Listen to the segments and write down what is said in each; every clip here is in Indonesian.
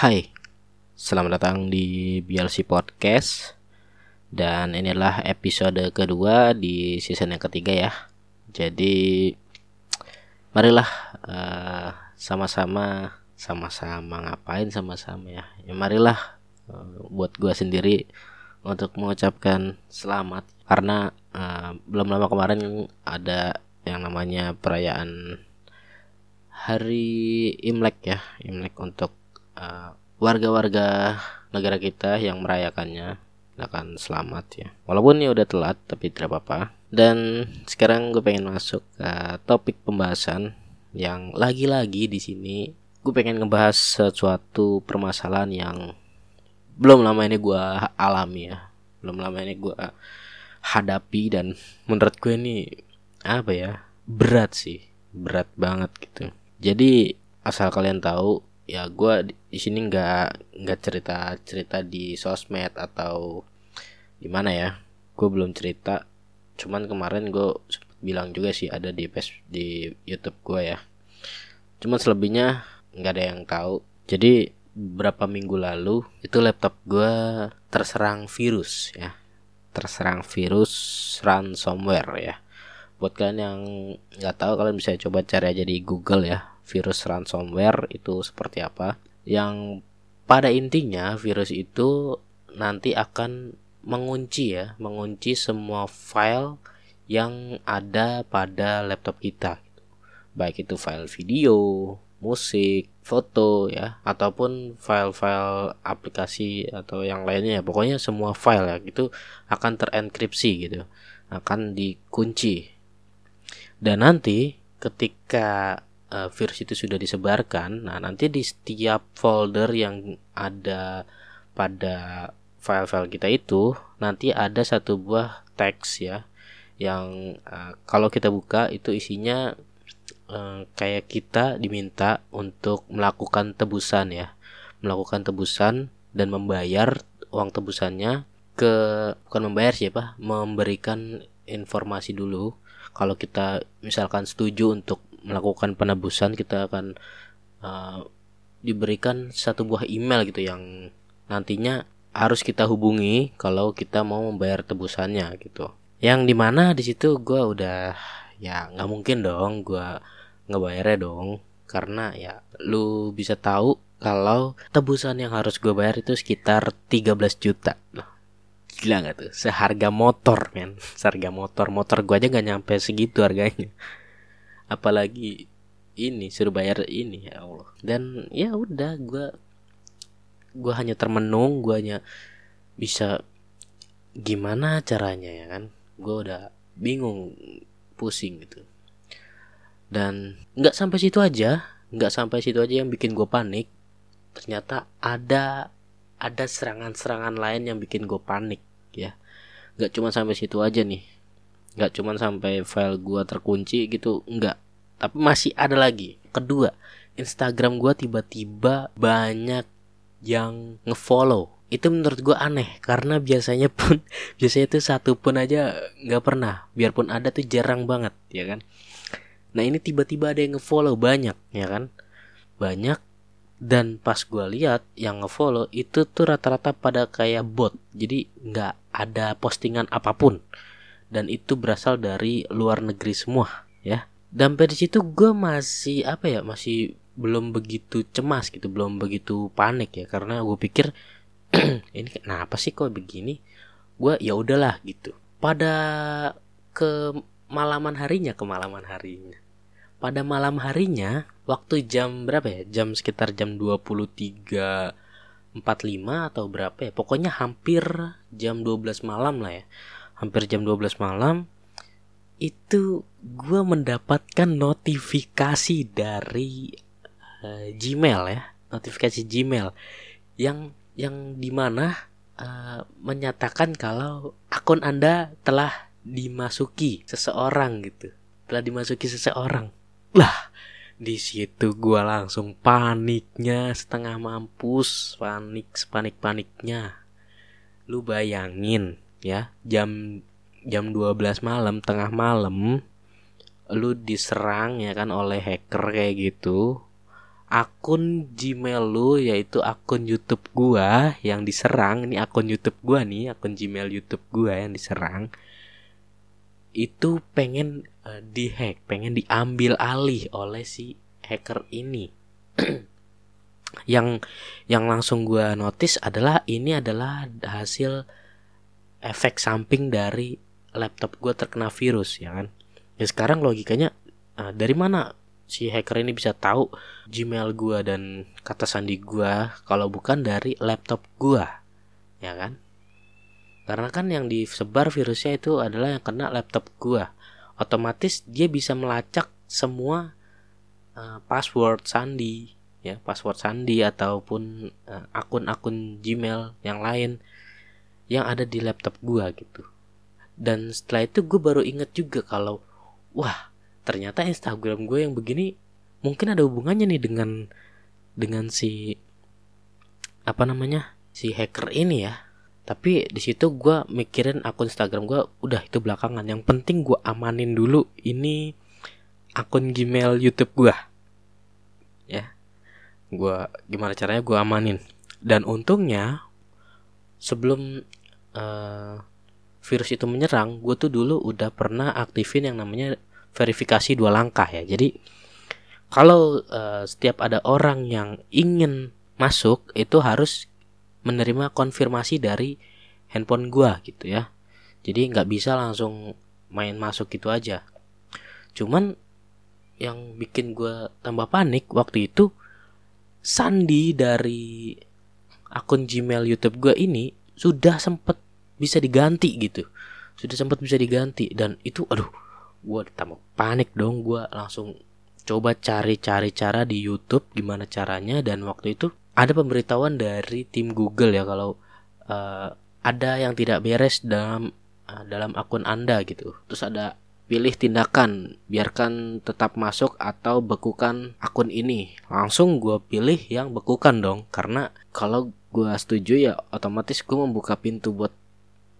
Hai, selamat datang di BLC Podcast. Dan inilah episode kedua di season yang ketiga ya. Jadi marilah uh, sama-sama sama-sama ngapain sama-sama ya? Ya marilah uh, buat gua sendiri untuk mengucapkan selamat. Karena uh, belum lama kemarin ada yang namanya perayaan hari Imlek ya. Imlek untuk warga warga-warga negara kita yang merayakannya akan selamat ya. Walaupun ya udah telat tapi tidak apa-apa. Dan sekarang gue pengen masuk ke topik pembahasan yang lagi-lagi di sini gue pengen ngebahas sesuatu permasalahan yang belum lama ini gue alami ya. Belum lama ini gue hadapi dan menurut gue ini apa ya berat sih. Berat banget gitu. Jadi asal kalian tahu ya gue di sini nggak nggak cerita cerita di sosmed atau di mana ya. Gue belum cerita. Cuman kemarin gue bilang juga sih ada di pes di YouTube gue ya. Cuman selebihnya nggak ada yang tahu. Jadi beberapa minggu lalu itu laptop gue terserang virus ya. Terserang virus ransomware ya. Buat kalian yang nggak tahu kalian bisa coba cari aja di Google ya virus ransomware itu seperti apa. Yang pada intinya virus itu nanti akan mengunci ya, mengunci semua file yang ada pada laptop kita. Baik itu file video, musik, foto ya, ataupun file-file aplikasi atau yang lainnya ya. Pokoknya semua file ya itu akan terenkripsi gitu, akan dikunci. Dan nanti ketika uh, virus itu sudah disebarkan, nah nanti di setiap folder yang ada pada file-file kita itu nanti ada satu buah teks ya yang uh, kalau kita buka itu isinya uh, kayak kita diminta untuk melakukan tebusan ya melakukan tebusan dan membayar uang tebusannya ke bukan membayar siapa memberikan informasi dulu. Kalau kita misalkan setuju untuk melakukan penebusan kita akan uh, diberikan satu buah email gitu yang nantinya harus kita hubungi kalau kita mau membayar tebusannya gitu. Yang di mana di situ gue udah ya nggak mungkin dong gue ngebayarnya dong. Karena ya lu bisa tahu kalau tebusan yang harus gue bayar itu sekitar 13 juta. Loh gila gak tuh? Seharga motor men. Seharga motor. Motor gue aja nggak nyampe segitu harganya apalagi ini suruh bayar ini ya Allah. Dan ya udah gue gue hanya termenung gue hanya bisa gimana caranya ya kan? Gue udah bingung pusing gitu. Dan nggak sampai situ aja nggak sampai situ aja yang bikin gue panik. Ternyata ada ada serangan-serangan lain yang bikin gue panik ya. Nggak cuma sampai situ aja nih nggak cuman sampai file gua terkunci gitu nggak. Tapi masih ada lagi. Kedua Instagram gua tiba-tiba banyak yang ngefollow. Itu menurut gua aneh karena biasanya pun biasanya itu satu pun aja nggak pernah. Biarpun ada tuh jarang banget ya kan? Nah ini tiba-tiba ada yang ngefollow banyak ya kan? Banyak. Dan pas gue lihat yang ngefollow itu tuh rata-rata pada kayak bot. Jadi nggak ada postingan apa pun dan itu berasal dari luar negeri semua ya. Dan pada situ gue masih apa ya masih belum begitu cemas gitu belum begitu panik ya. Karena gue pikir ini kenapa sih kok begini? Gue ya udahlah gitu. Pada ke malaman harinya ke malaman harinya pada malam harinya waktu jam berapa ya? Jam sekitar jam 23 45 atau berapa ya? Pokoknya hampir jam 12 malam lah ya hampir jam 12 malam itu gue mendapatkan notifikasi dari uh, Gmail ya notifikasi Gmail yang yang di mana uh, menyatakan kalau akun anda telah dimasuki seseorang gitu. Telah dimasuki seseorang. Lah di situ gue langsung paniknya setengah mampus panik panik paniknya lu bayangin ya jam jam 12 malam tengah malam lu diserang ya kan oleh hacker kayak gitu. Akun Gmail lu yaitu akun YouTube gua yang diserang. Ini akun YouTube gua nih akun Gmail YouTube gua yang diserang. Itu pengen uh, dihack pengen diambil alih oleh si hacker ini. Yang yang langsung gua notice adalah ini adalah hasil efek samping dari laptop gua terkena virus ya kan ya sekarang logikanya uh, dari mana si hacker ini bisa tahu Gmail gua dan kata sandi gua kalau bukan dari laptop gua. Ya kan? Karena kan yang disebar virusnya itu adalah yang kena laptop gua. Otomatis dia bisa melacak semua uh, password sandi, ya, password sandi ataupun uh, akun-akun Gmail yang lain yang ada di laptop gua gitu. Dan setelah itu gue baru inget juga kalau wah ternyata Instagram gue yang begini mungkin ada hubungannya nih dengan dengan si apa namanya si hacker ini ya. Tapi di situ gue mikirin akun Instagram gue udah itu belakangan. Yang penting gue amanin dulu ini akun Gmail YouTube gue ya. Gue gimana caranya gue amanin. Dan untungnya sebelum uh, virus itu menyerang gue tuh dulu udah pernah aktifin yang namanya verifikasi dua langkah ya. Jadi kalau uh, setiap ada orang yang ingin masuk itu harus menerima konfirmasi dari handphone gua gitu ya. Jadi nggak bisa langsung main masuk gitu aja. Cuman yang bikin gua tambah panik waktu itu sandi dari akun Gmail YouTube gua ini sudah sempet bisa diganti gitu. Sudah sempat bisa diganti dan itu aduh gue tambah panik dong gue langsung coba cari-cari cara di YouTube gimana caranya dan waktu itu ada pemberitahuan dari tim Google ya kalau uh, ada yang tidak beres dalam uh, dalam akun Anda gitu. Terus ada pilih tindakan biarkan tetap masuk atau bekukan akun ini. Langsung gue pilih yang bekukan dong karena kalau gue setuju ya otomatis gue membuka pintu buat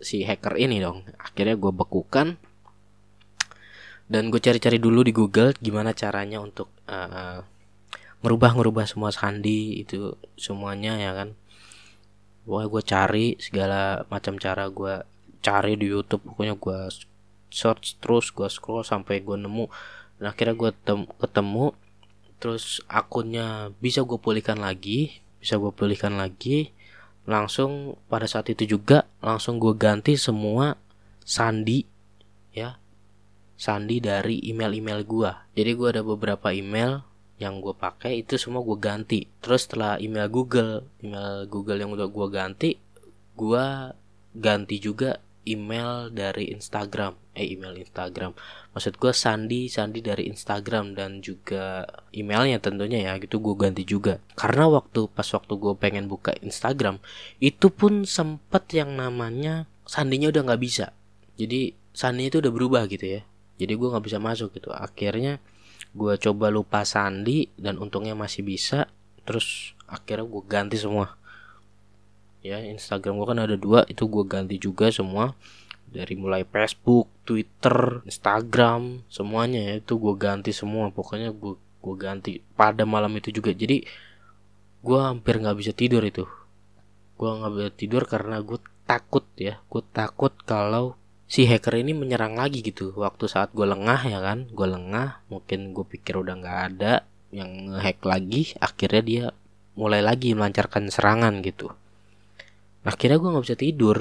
si hacker ini dong. Akhirnya gue bekukan. Dan gue cari-cari dulu di Google gimana caranya untuk uh, ngerubah-ngerubah semua sandi itu semuanya ya kan. Pokoknya gue cari segala macam cara gue cari di YouTube. Pokoknya gue search terus gue scroll sampai gue nemu. Dan akhirnya gue ketemu. Terus akunnya bisa gue pulihkan lagi bisa gue pulihkan lagi langsung pada saat itu juga langsung gue ganti semua sandi ya sandi dari email-email gua. Jadi gua ada beberapa email yang gue pakai itu semua gue ganti. Terus setelah email Google, email Google yang udah gue ganti, gue ganti juga email dari Instagram, eh email Instagram. Maksud gue sandi sandi dari Instagram dan juga emailnya tentunya ya gitu gue ganti juga. Karena waktu pas waktu gue pengen buka Instagram itu pun sempet yang namanya sandinya udah nggak bisa. Jadi sandinya itu udah berubah gitu ya jadi gue nggak bisa masuk gitu akhirnya gue coba lupa sandi dan untungnya masih bisa terus akhirnya gue ganti semua ya Instagram gue kan ada dua itu gue ganti juga semua dari mulai Facebook, Twitter, Instagram, semuanya ya itu gue ganti semua. Pokoknya gue gue ganti pada malam itu juga. Jadi gue hampir nggak bisa tidur itu. Gue nggak bisa tidur karena gue takut ya. Gue takut kalau si hacker ini menyerang lagi gitu waktu saat gue lengah ya kan gue lengah mungkin gue pikir udah nggak ada yang hack lagi akhirnya dia mulai lagi melancarkan serangan gitu akhirnya gue nggak bisa tidur.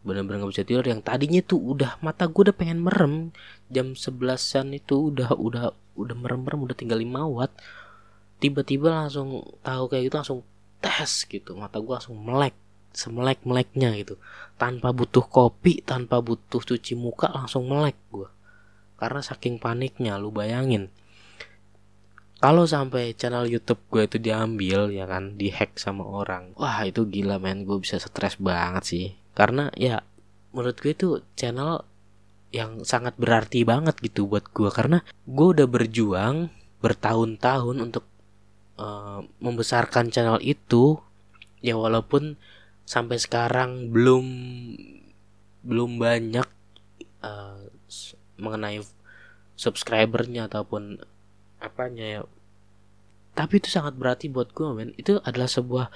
Bener-bener nggak bisa tidur. Yang tadinya tuh udah mata gue udah pengen merem. Jam sebelasan itu udah udah udah merem-merem udah tinggal 5 watt. Tiba-tiba langsung tahu kayak gitu langsung tes gitu. Mata gue langsung melek semelek-meleknya gitu. Tanpa butuh kopi tanpa butuh cuci muka langsung melek gue karena saking paniknya lu bayangin kalau sampai channel YouTube gue itu diambil ya kan dihack sama orang wah itu gila men. Gue bisa stres banget sih. Karena ya menurut gue itu channel yang sangat berarti banget gitu buat gue karena gue udah berjuang bertahun-tahun untuk uh, membesarkan channel itu. Ya walaupun sampai sekarang belum belum banyak uh, mengenai subscribernya ataupun apanya ya. Tapi itu sangat berarti buat gue men. Itu adalah sebuah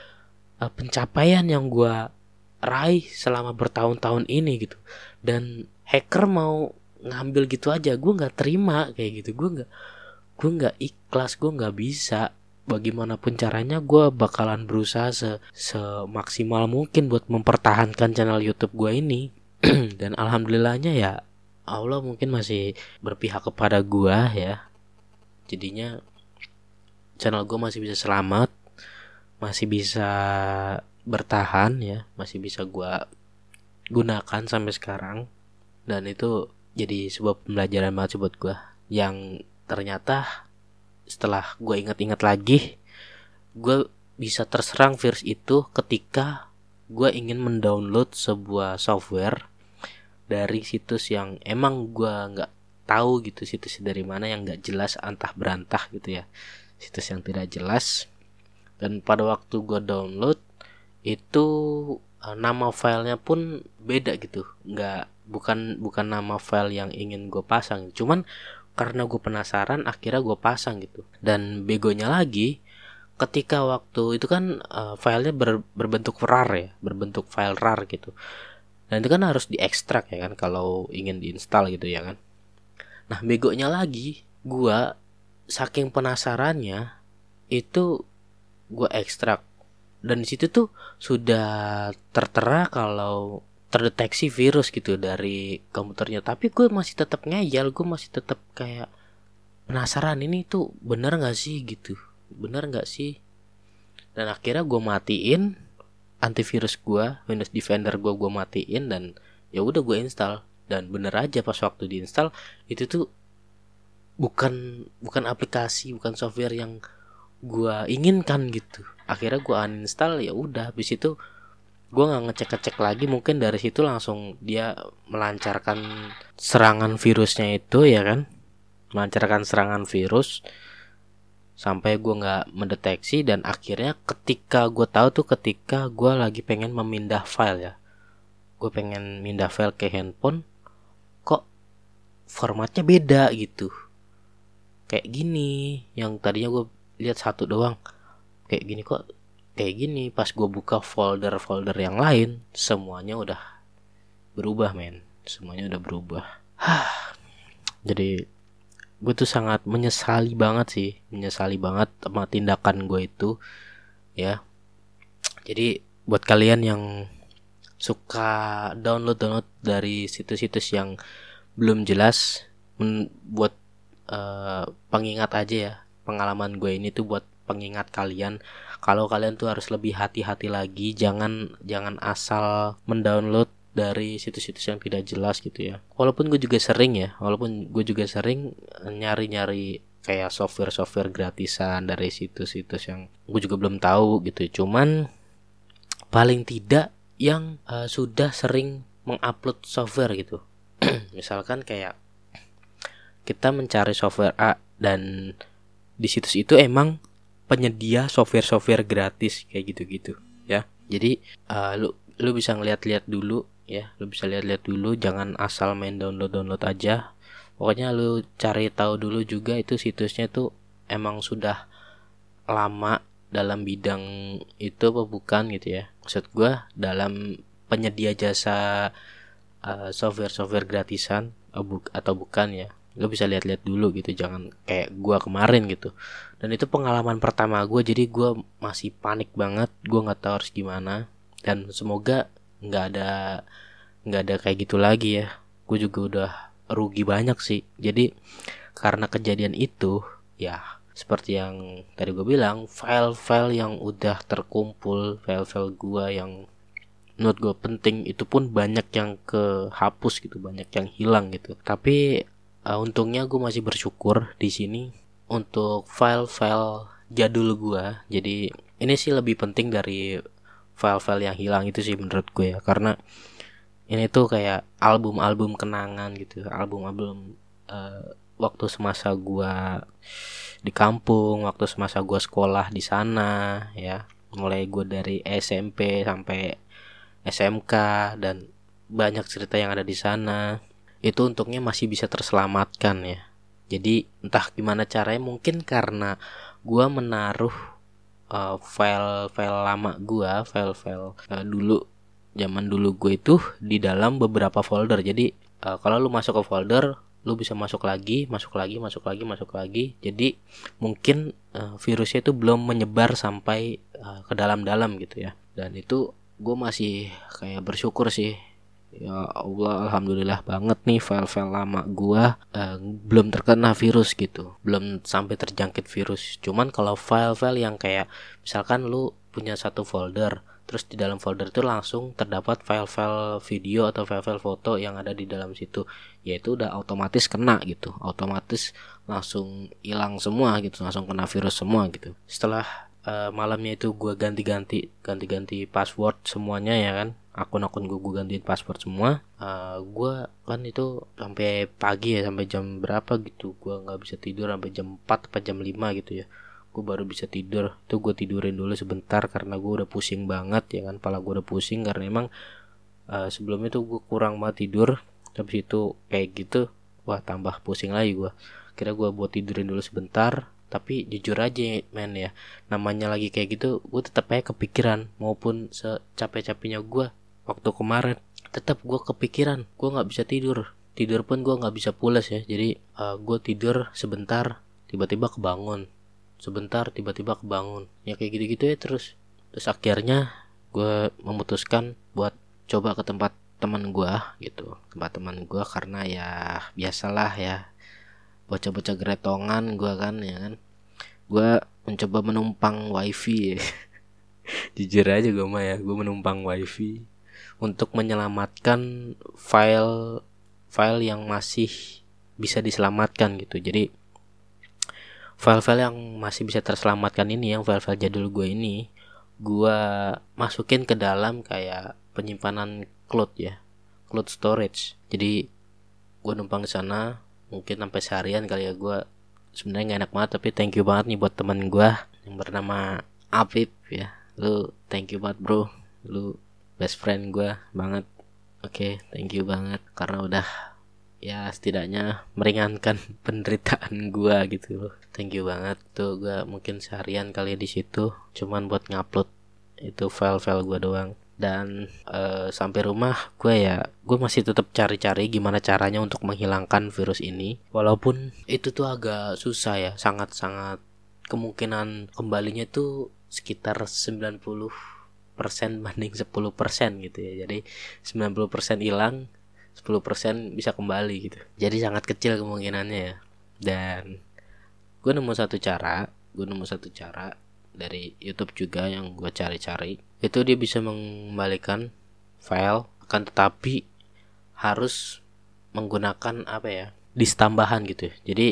uh, pencapaian yang gue raih selama bertahun-tahun ini gitu. Dan hacker mau ngambil gitu aja gue nggak terima kayak gitu. Gue nggak gue nggak ikhlas gue nggak bisa. Bagaimanapun caranya gue bakalan berusaha se semaksimal mungkin buat mempertahankan channel YouTube gue ini. Dan alhamdulillahnya ya Allah mungkin masih berpihak kepada gue ya jadinya channel gue masih bisa selamat masih bisa bertahan ya masih bisa gue gunakan sampai sekarang. Dan itu jadi sebuah pembelajaran banget sih buat gue yang ternyata setelah gue ingat-ingat lagi gue bisa terserang virus itu ketika gue ingin mendownload sebuah software dari situs yang emang gue nggak tahu gitu situs dari mana yang nggak jelas antah berantah gitu ya. Situs yang tidak jelas. Dan pada waktu gue download itu uh, nama filenya pun beda gitu. Nggak bukan bukan nama file yang ingin gue pasang. Cuman karena gue penasaran akhirnya gue pasang gitu. Dan begonya lagi ketika waktu itu kan uh, filenya ber, berbentuk rar ya berbentuk file rar gitu. Dan itu kan harus diekstrak ya kan kalau ingin diinstal gitu ya kan nah begonya lagi gue saking penasarannya itu gue ekstrak. Dan di situ tuh sudah tertera kalau terdeteksi virus gitu dari komputernya. Tapi gue masih tetap ngeyel gue masih tetap kayak penasaran ini tuh bener nggak sih? gitu. Bener nggak sih? Dan akhirnya gue matiin antivirus gue Windows Defender gue gue matiin dan ya udah gue install dan bener aja pas waktu diinstal itu tuh bukan bukan aplikasi bukan software yang gue inginkan gitu. Akhirnya gue uninstall ya udah. Habis itu gue nggak ngecek ngecek lagi. Mungkin dari situ langsung dia melancarkan serangan virusnya itu ya kan? Melancarkan serangan virus sampai gue nggak mendeteksi. Dan akhirnya ketika gue tahu tuh ketika gue lagi pengen memindah file ya. Gue pengen mindah file ke handphone formatnya beda gitu. Kayak gini yang tadinya gue lihat satu doang kayak gini kok kayak gini. Pas gue buka folder-folder yang lain semuanya udah berubah men. Semuanya udah berubah. Jadi gue tuh sangat menyesali banget sih menyesali banget sama tindakan gue itu ya. Jadi buat kalian yang suka download download dari situs-situs yang belum jelas. Buat uh, pengingat aja ya. Pengalaman gue ini tuh buat pengingat kalian. Kalau kalian tuh harus lebih hati-hati lagi jangan jangan asal mendownload dari situs-situs yang tidak jelas gitu ya. Walaupun gue juga sering ya walaupun gue juga sering nyari-nyari kayak software-software gratisan dari situs-situs yang gue juga belum tahu gitu. Cuman paling tidak yang uh, sudah sering mengupload software gitu misalkan kayak kita mencari software A dan di situs itu emang penyedia software-software gratis kayak gitu-gitu ya. Jadi uh, lu lu bisa ngeliat-liat dulu ya, lu bisa lihat-lihat dulu jangan asal main download-download aja. Pokoknya lu cari tahu dulu juga itu situsnya tuh emang sudah lama dalam bidang itu apa bukan gitu ya. Maksud gua dalam penyedia jasa uh, software-software gratisan atau bukan ya. Lo bisa lihat-lihat dulu gitu jangan kayak gua kemarin gitu. Dan itu pengalaman pertama gue jadi gue masih panik banget gue nggak tahu harus gimana. Dan semoga nggak ada nggak ada kayak gitu lagi ya. Gue juga udah rugi banyak sih. Jadi karena kejadian itu ya seperti yang tadi gue bilang file-file yang udah terkumpul file-file gue yang menurut gue penting itu pun banyak yang kehapus gitu banyak yang hilang gitu. Tapi uh, untungnya gue masih bersyukur di sini untuk file-file jadul gue jadi ini sih lebih penting dari file-file yang hilang itu sih menurut gue ya. Karena ini tuh kayak album-album kenangan gitu album-album uh, waktu semasa gue di kampung waktu semasa gue sekolah di sana ya. Mulai gue dari SMP sampai SMK dan banyak cerita yang ada di sana. Itu untungnya masih bisa terselamatkan ya. jadi entah gimana caranya mungkin karena gua menaruh uh, file-file lama gua file-file uh, dulu zaman dulu gue itu di dalam beberapa folder. Jadi uh, kalau lu masuk ke folder lu bisa masuk lagi masuk lagi masuk lagi masuk lagi. Jadi mungkin uh, virusnya itu belum menyebar sampai uh, ke dalam-dalam gitu ya. Dan itu gue masih kayak bersyukur sih. Ya Allah alhamdulillah banget nih file-file lama gua uh, belum terkena virus gitu. Belum sampai terjangkit virus. Cuman kalau file-file yang kayak misalkan lu punya satu folder terus di dalam folder itu langsung terdapat file-file video atau file-file foto yang ada di dalam situ. Yaitu udah otomatis kena gitu. Otomatis langsung hilang semua gitu langsung kena virus semua gitu. Setelah uh, malamnya itu gue ganti-ganti ganti-ganti password semuanya ya kan. Akun-akun gue gue gantiin password semua. Uh, eh, gue kan itu sampai pagi ya sampai jam berapa gitu. Gue nggak bisa tidur sampai jam 4 atau jam 5 gitu ya. Gue baru bisa tidur. Tuh gue tidurin dulu sebentar karena gue udah pusing banget ya kan. Pala gue udah pusing karena emang uh, sebelumnya tuh gue kurang banget tidur. Tapi itu kayak gitu wah tambah pusing lagi gue kira gue buat tidurin dulu sebentar tapi jujur aja men ya. Namanya lagi kayak gitu gue tetap aja kepikiran. Maupun secapek-capeknya gue waktu kemarin tetap gue kepikiran. Gue nggak bisa tidur. Tidur pun gue nggak bisa pulas ya. Jadi uh, eh, gue tidur sebentar tiba-tiba kebangun. Sebentar tiba-tiba kebangun. Ya kayak gitu-gitu ya terus. Terus akhirnya gue memutuskan buat coba ke tempat teman gue gitu. Tempat teman gue karena ya biasalah ya bocah-bocah geretongan gue kan ya kan. Gue mencoba menumpang wifi ya. jujur aja gue mah ya. Gue menumpang wifi untuk menyelamatkan file file yang masih bisa diselamatkan gitu. Jadi file-file yang masih bisa terselamatkan ini yang file-file jadul gue ini gue masukin ke dalam kayak penyimpanan cloud ya. Cloud storage. Jadi gue numpang ke sana mungkin sampai seharian kali ya gue sebenarnya nggak enak banget tapi thank you banget nih buat teman gue yang bernama Apip ya. Lu thank you banget bro. Lu best friend gue banget. Oke okay, thank you banget karena udah ya setidaknya meringankan penderitaan gue gitu. Loh thank you banget. Tuh gue mungkin seharian kali di situ cuman buat ngupload itu file-file gue doang dan uh, sampai rumah gue ya gue masih tetap cari-cari gimana caranya untuk menghilangkan virus ini. Walaupun itu tuh agak susah ya sangat-sangat kemungkinan kembalinya tuh sekitar 90 persen banding 10 persen gitu ya. Jadi 90 persen hilang 10 persen bisa kembali gitu. Jadi sangat kecil kemungkinannya ya. Dan gue nemu satu cara gue nemu satu cara dari YouTube juga yang gue cari-cari itu dia bisa mengembalikan file akan tetapi harus menggunakan apa ya disk tambahan gitu ya. jadi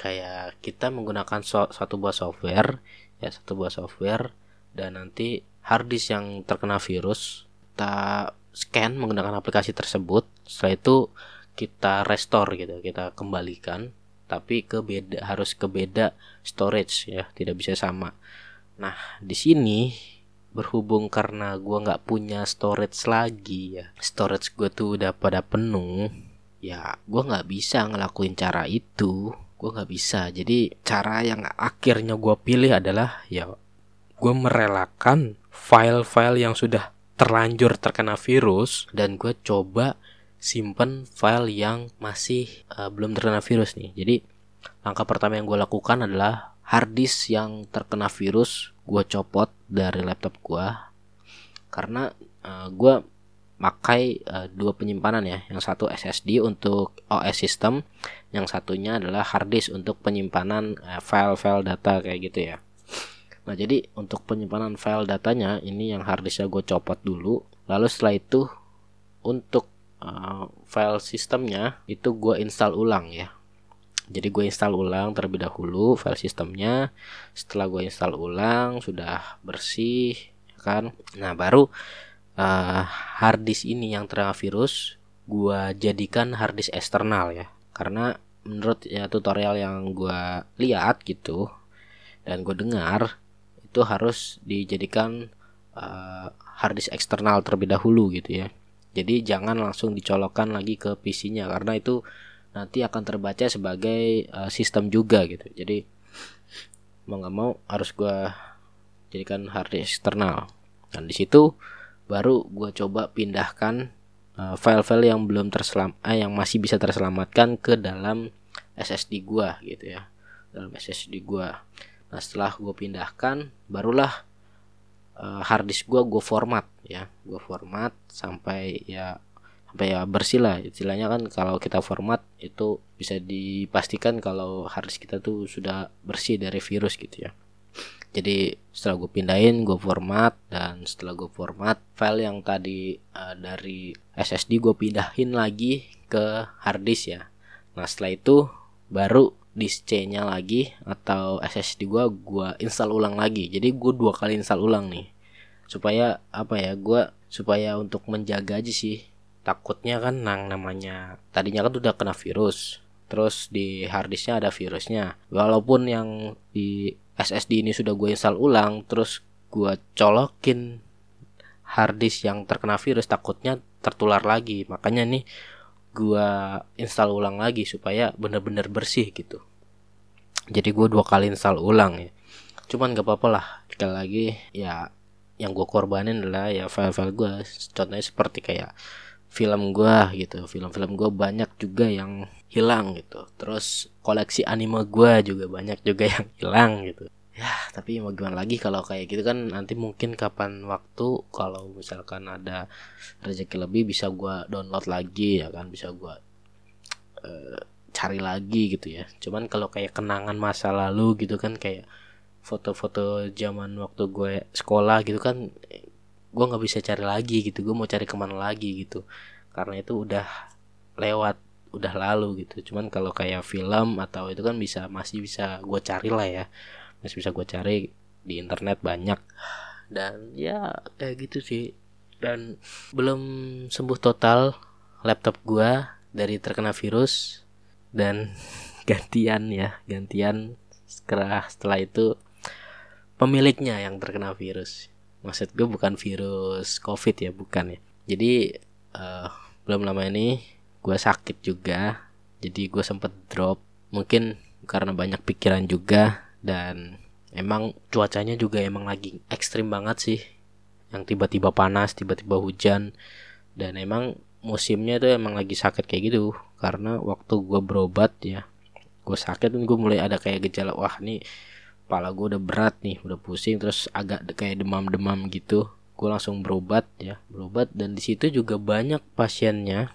kayak kita menggunakan so satu buah software ya satu buah software dan nanti harddisk yang terkena virus kita scan menggunakan aplikasi tersebut setelah itu kita restore gitu kita kembalikan tapi ke beda harus ke beda storage ya tidak bisa sama nah di sini berhubung karena gua nggak punya storage lagi ya. Storage gue tuh udah pada penuh. Ya gua nggak bisa ngelakuin cara itu. Gue nggak bisa. Jadi cara yang akhirnya gue pilih adalah ya gue merelakan file-file yang sudah terlanjur terkena virus dan gue coba simpen file yang masih uh, belum terkena virus nih. Jadi langkah pertama yang gue lakukan adalah harddisk yang terkena virus gue copot dari laptop gue karena uh, gue pakai uh, dua penyimpanan ya. Yang satu SSD untuk OS system, yang satunya adalah harddisk untuk penyimpanan file-file uh, data kayak gitu ya. Nah jadi untuk penyimpanan file datanya ini yang harddisknya gue copot dulu. Lalu setelah itu untuk uh, file sistemnya itu gue install ulang ya. Jadi gue install ulang terlebih dahulu file sistemnya. Setelah gue install ulang sudah bersih ya kan. Nah baru uh, harddisk ini yang terkena virus gue jadikan harddisk eksternal ya. Karena menurut ya tutorial yang gue lihat gitu dan gue dengar itu harus dijadikan uh, harddisk eksternal terlebih dahulu gitu ya. Jadi jangan langsung dicolokkan lagi ke PC-nya karena itu nanti akan terbaca sebagai uh, sistem juga gitu. Jadi mau nggak mau harus gue jadikan hard eksternal. Dan di situ baru gue coba pindahkan uh, file-file yang belum terselam eh, yang masih bisa terselamatkan ke dalam SSD gue gitu ya. Dalam SSD gue nah setelah gue pindahkan barulah uh, hard disk gue gue format ya. Gue format sampai ya sampai ya bersih lah. Istilahnya kan kalau kita format itu bisa dipastikan kalau hard disk kita tuh sudah bersih dari virus gitu ya. Jadi setelah gue pindahin gue format dan setelah gue format file yang tadi uh, dari SSD gue pindahin lagi ke hard disk ya. Nah setelah itu baru disk C nya lagi atau SSD gue gue install ulang lagi. Jadi gue dua kali install ulang nih. Supaya apa ya gue supaya untuk menjaga aja sih takutnya kan nang namanya tadinya kan udah kena virus terus di harddisknya ada virusnya. Walaupun yang di SSD ini sudah gue install ulang terus gue colokin harddisk yang terkena virus takutnya tertular lagi. Makanya nih gue install ulang lagi supaya bener-bener bersih gitu. Jadi gue dua kali install ulang ya. Cuman gak apa-apa lah sekali lagi ya yang gue korbanin adalah ya file-file gue contohnya seperti kayak film gue gitu. Film-film gue banyak juga yang hilang gitu. Terus koleksi anime gue juga banyak juga yang hilang gitu. Ya tapi mau gimana lagi kalau kayak gitu kan nanti mungkin kapan waktu kalau misalkan ada rezeki lebih bisa gue download lagi ya kan bisa gue uh, cari lagi gitu ya. Cuman kalau kayak kenangan masa lalu gitu kan kayak foto-foto zaman waktu gue sekolah gitu kan gue nggak bisa cari lagi gitu gue mau cari ke mana lagi gitu. Karena itu udah lewat udah lalu gitu. Cuman kalau kayak film atau itu kan bisa masih bisa gue cari lah ya. Masih bisa gue cari di internet banyak. Dan ya kayak gitu sih. Dan belum sembuh total laptop gue dari terkena virus dan gantian ya gantian setelah setelah itu pemiliknya yang terkena virus maksud gue bukan virus covid ya bukan ya. Jadi uh, belum lama ini gue sakit juga. Jadi gue sempet drop mungkin karena banyak pikiran juga dan emang cuacanya juga emang lagi ekstrim banget sih. Yang tiba-tiba panas tiba-tiba hujan dan emang musimnya tuh emang lagi sakit kayak gitu. Karena waktu gue berobat ya gue sakit dan gue mulai ada kayak gejala wah nih kepala gue udah berat nih udah pusing terus agak kayak demam-demam gitu. Gue langsung berobat ya berobat. Dan di situ juga banyak pasiennya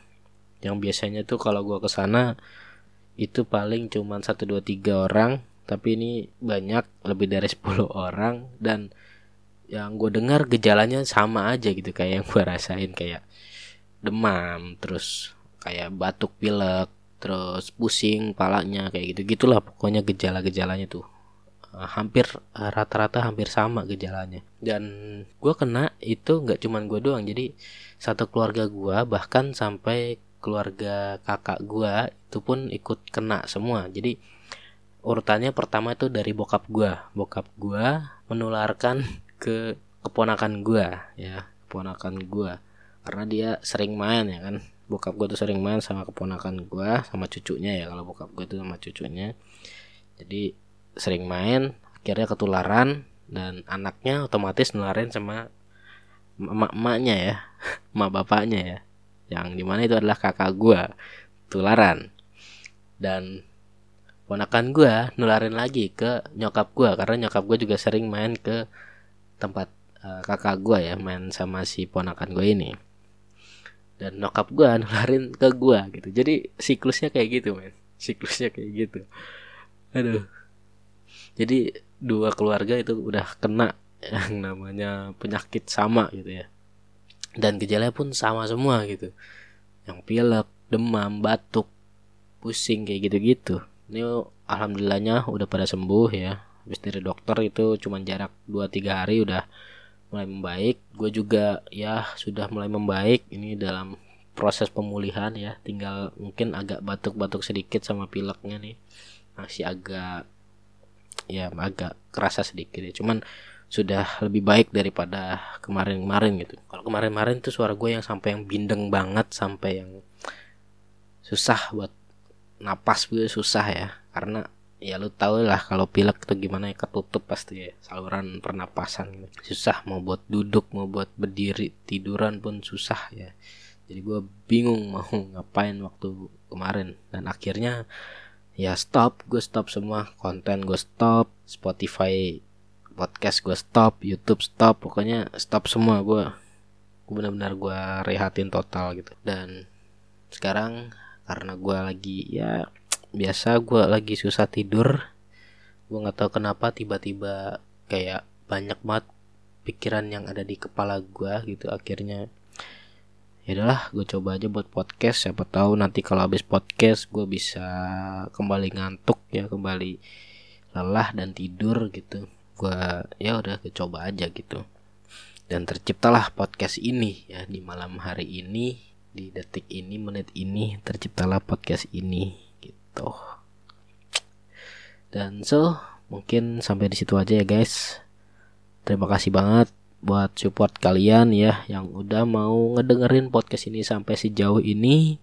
yang biasanya tuh kalau gue ke sana itu paling cuma satu dua tiga orang. Tapi ini banyak lebih dari 10 orang. Dan yang gue dengar gejalanya sama aja gitu kayak yang gue rasain kayak demam terus kayak batuk pilek terus pusing palanya kayak gitu gitulah pokoknya gejala-gejalanya tuh hampir eh, rata-rata hampir sama gejalanya. Dan gue kena itu nggak cuman gue doang. Jadi satu keluarga gue bahkan sampai keluarga kakak gue itu pun ikut kena semua. Jadi urutannya pertama itu dari bokap gue bokap gue menularkan ke keponakan gue ya keponakan gue karena dia sering main ya kan. Bokap gue tuh sering main sama keponakan gue sama cucunya ya kalau bokap gue tuh sama cucunya. Jadi sering main akhirnya ketularan dan anaknya otomatis nularin sama emak-emaknya ya emak bapaknya ya. Yang di mana itu adalah kakak gue tularan. Dan ponakan gue nularin lagi ke nyokap gue karena nyokap gue juga sering main ke tempat uh, kakak gue ya main sama si ponakan gue ini. Dan nyokap gue nularin ke gue gitu. Jadi siklusnya kayak gitu men. Siklusnya kayak gitu. Aduh jadi dua keluarga itu udah kena yang namanya penyakit sama gitu ya. Dan gejalanya pun sama semua gitu. Yang pilek demam batuk pusing kayak gitu-gitu. Ini alhamdulillahnya udah pada sembuh ya. Habis dari dokter itu cuma jarak 2-3 hari udah mulai membaik. Gue juga ya sudah mulai membaik. Ini dalam proses pemulihan ya. Tinggal mungkin agak batuk-batuk sedikit sama pileknya nih. Masih agak ya agak kerasa sedikit ya. Cuman sudah lebih baik daripada kemarin-kemarin gitu. Kalau kemarin-kemarin itu suara gue yang sampai yang bindeng banget sampai yang susah buat napas gue susah ya. Karena ya lu tau lah kalau pilek tuh gimana ya ketutup pasti ya saluran pernapasan gitu. susah mau buat duduk mau buat berdiri tiduran pun susah ya. Jadi gue bingung mau ngapain waktu kemarin. Dan akhirnya ya stop. Gue stop semua konten gue stop. Spotify podcast gue stop. YouTube stop. Pokoknya stop semua. Gue gue benar-benar gue rehatin total gitu. Dan sekarang karena gue lagi ya biasa gue lagi susah tidur. Gue nggak tahu kenapa tiba-tiba kayak banyak banget pikiran yang ada di kepala gue gitu. Akhirnya ya udahlah gue coba aja buat podcast. Siapa tahu nanti kalau habis podcast gue bisa kembali ngantuk ya kembali lelah dan tidur gitu. Gue ya udah gue coba aja gitu. Dan terciptalah podcast ini ya di malam hari ini di detik ini menit ini terciptalah podcast ini gitu. Dan so mungkin sampai di situ aja ya guys. Terima kasih banget buat support kalian ya yang udah mau ngedengerin podcast ini sampai sejauh ini.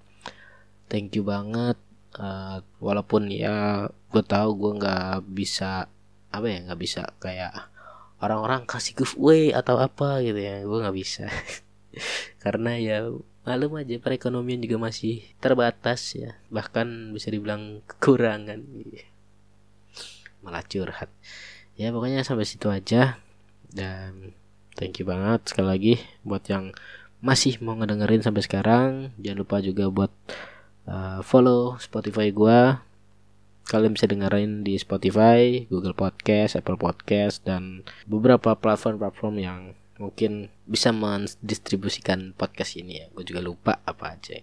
Thank you banget. Uh, walaupun ya gue tahu gue nggak bisa apa ya nggak bisa kayak orang-orang kasih giveaway atau apa gitu ya. Gue nggak bisa. Karena ya malum aja perekonomian juga masih terbatas ya. Bahkan bisa dibilang kekurangan. Malah curhat. Ya pokoknya sampai situ aja. Dan thank you banget sekali lagi buat yang masih mau ngedengerin sampai sekarang. Jangan lupa juga buat uh, follow Spotify gua. Kalian bisa dengerin di Spotify, Google Podcast, Apple Podcast dan beberapa platform-platform yang mungkin bisa mendistribusikan podcast ini ya. Gue juga lupa apa aja.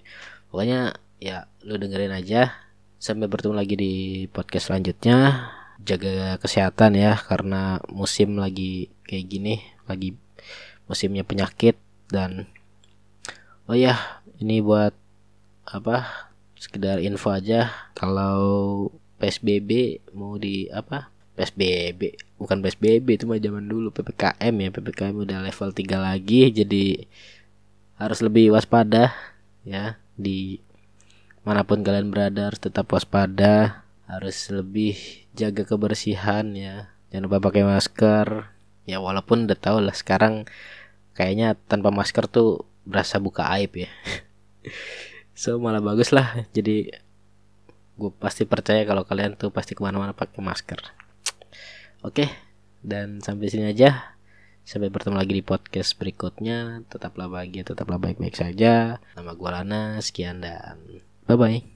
Pokoknya ya lu dengerin aja. Sampai bertemu lagi di podcast selanjutnya. Jaga kesehatan ya karena musim lagi kayak gini lagi musimnya penyakit dan oh ya ini buat apa sekedar info aja kalau PSBB mau di apa PSBB bukan PSBB itu mah zaman dulu PPKM ya PPKM udah level 3 lagi jadi harus lebih waspada ya di mana pun kalian berada harus tetap waspada harus lebih jaga kebersihan ya. Jangan lupa pakai masker ya walaupun udah tau lah sekarang kayaknya tanpa masker tuh berasa buka aib ya so malah bagus lah jadi gue pasti percaya kalau kalian tuh pasti ke mana-mana pakai masker Oke, dan sampai sini aja. Sampai bertemu lagi di podcast berikutnya. Tetaplah bahagia, tetaplah baik-baik saja. Nama gue Lana, sekian dan bye-bye.